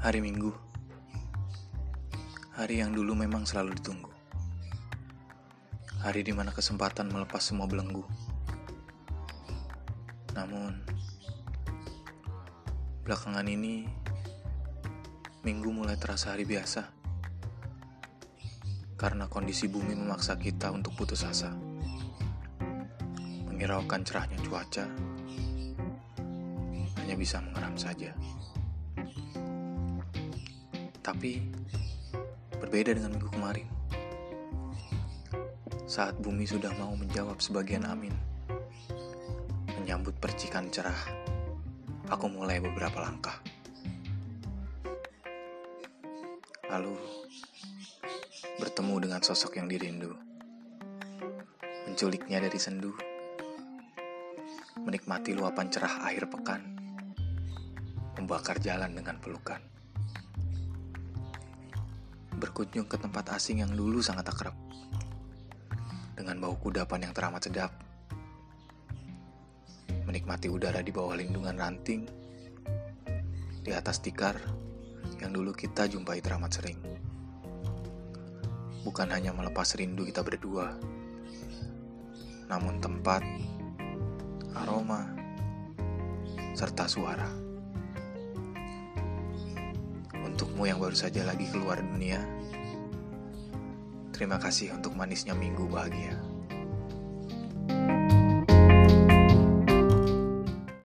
Hari Minggu. Hari yang dulu memang selalu ditunggu. Hari di mana kesempatan melepas semua belenggu. Namun Belakangan ini Minggu mulai terasa hari biasa. Karena kondisi bumi memaksa kita untuk putus asa. Menghiraukan cerahnya cuaca. Hanya bisa mengeram saja Tapi berbeda dengan minggu kemarin. Saat bumi sudah mau menjawab sebagian amin. Menyambut percikan cerah, aku mulai beberapa langkah. Lalu bertemu dengan sosok yang dirindu. Menculiknya dari sendu. Menikmati luapan cerah akhir pekan. Membakar jalan dengan pelukan berkunjung ke tempat asing yang dulu sangat akrab. Dengan bau kudapan yang teramat sedap. Menikmati udara di bawah lindungan ranting. Di atas tikar yang dulu kita jumpai teramat sering. Bukan hanya melepas rindu kita berdua, namun tempat, aroma, serta suara untukmu yang baru saja lagi keluar dunia. Terima kasih untuk manisnya minggu bahagia.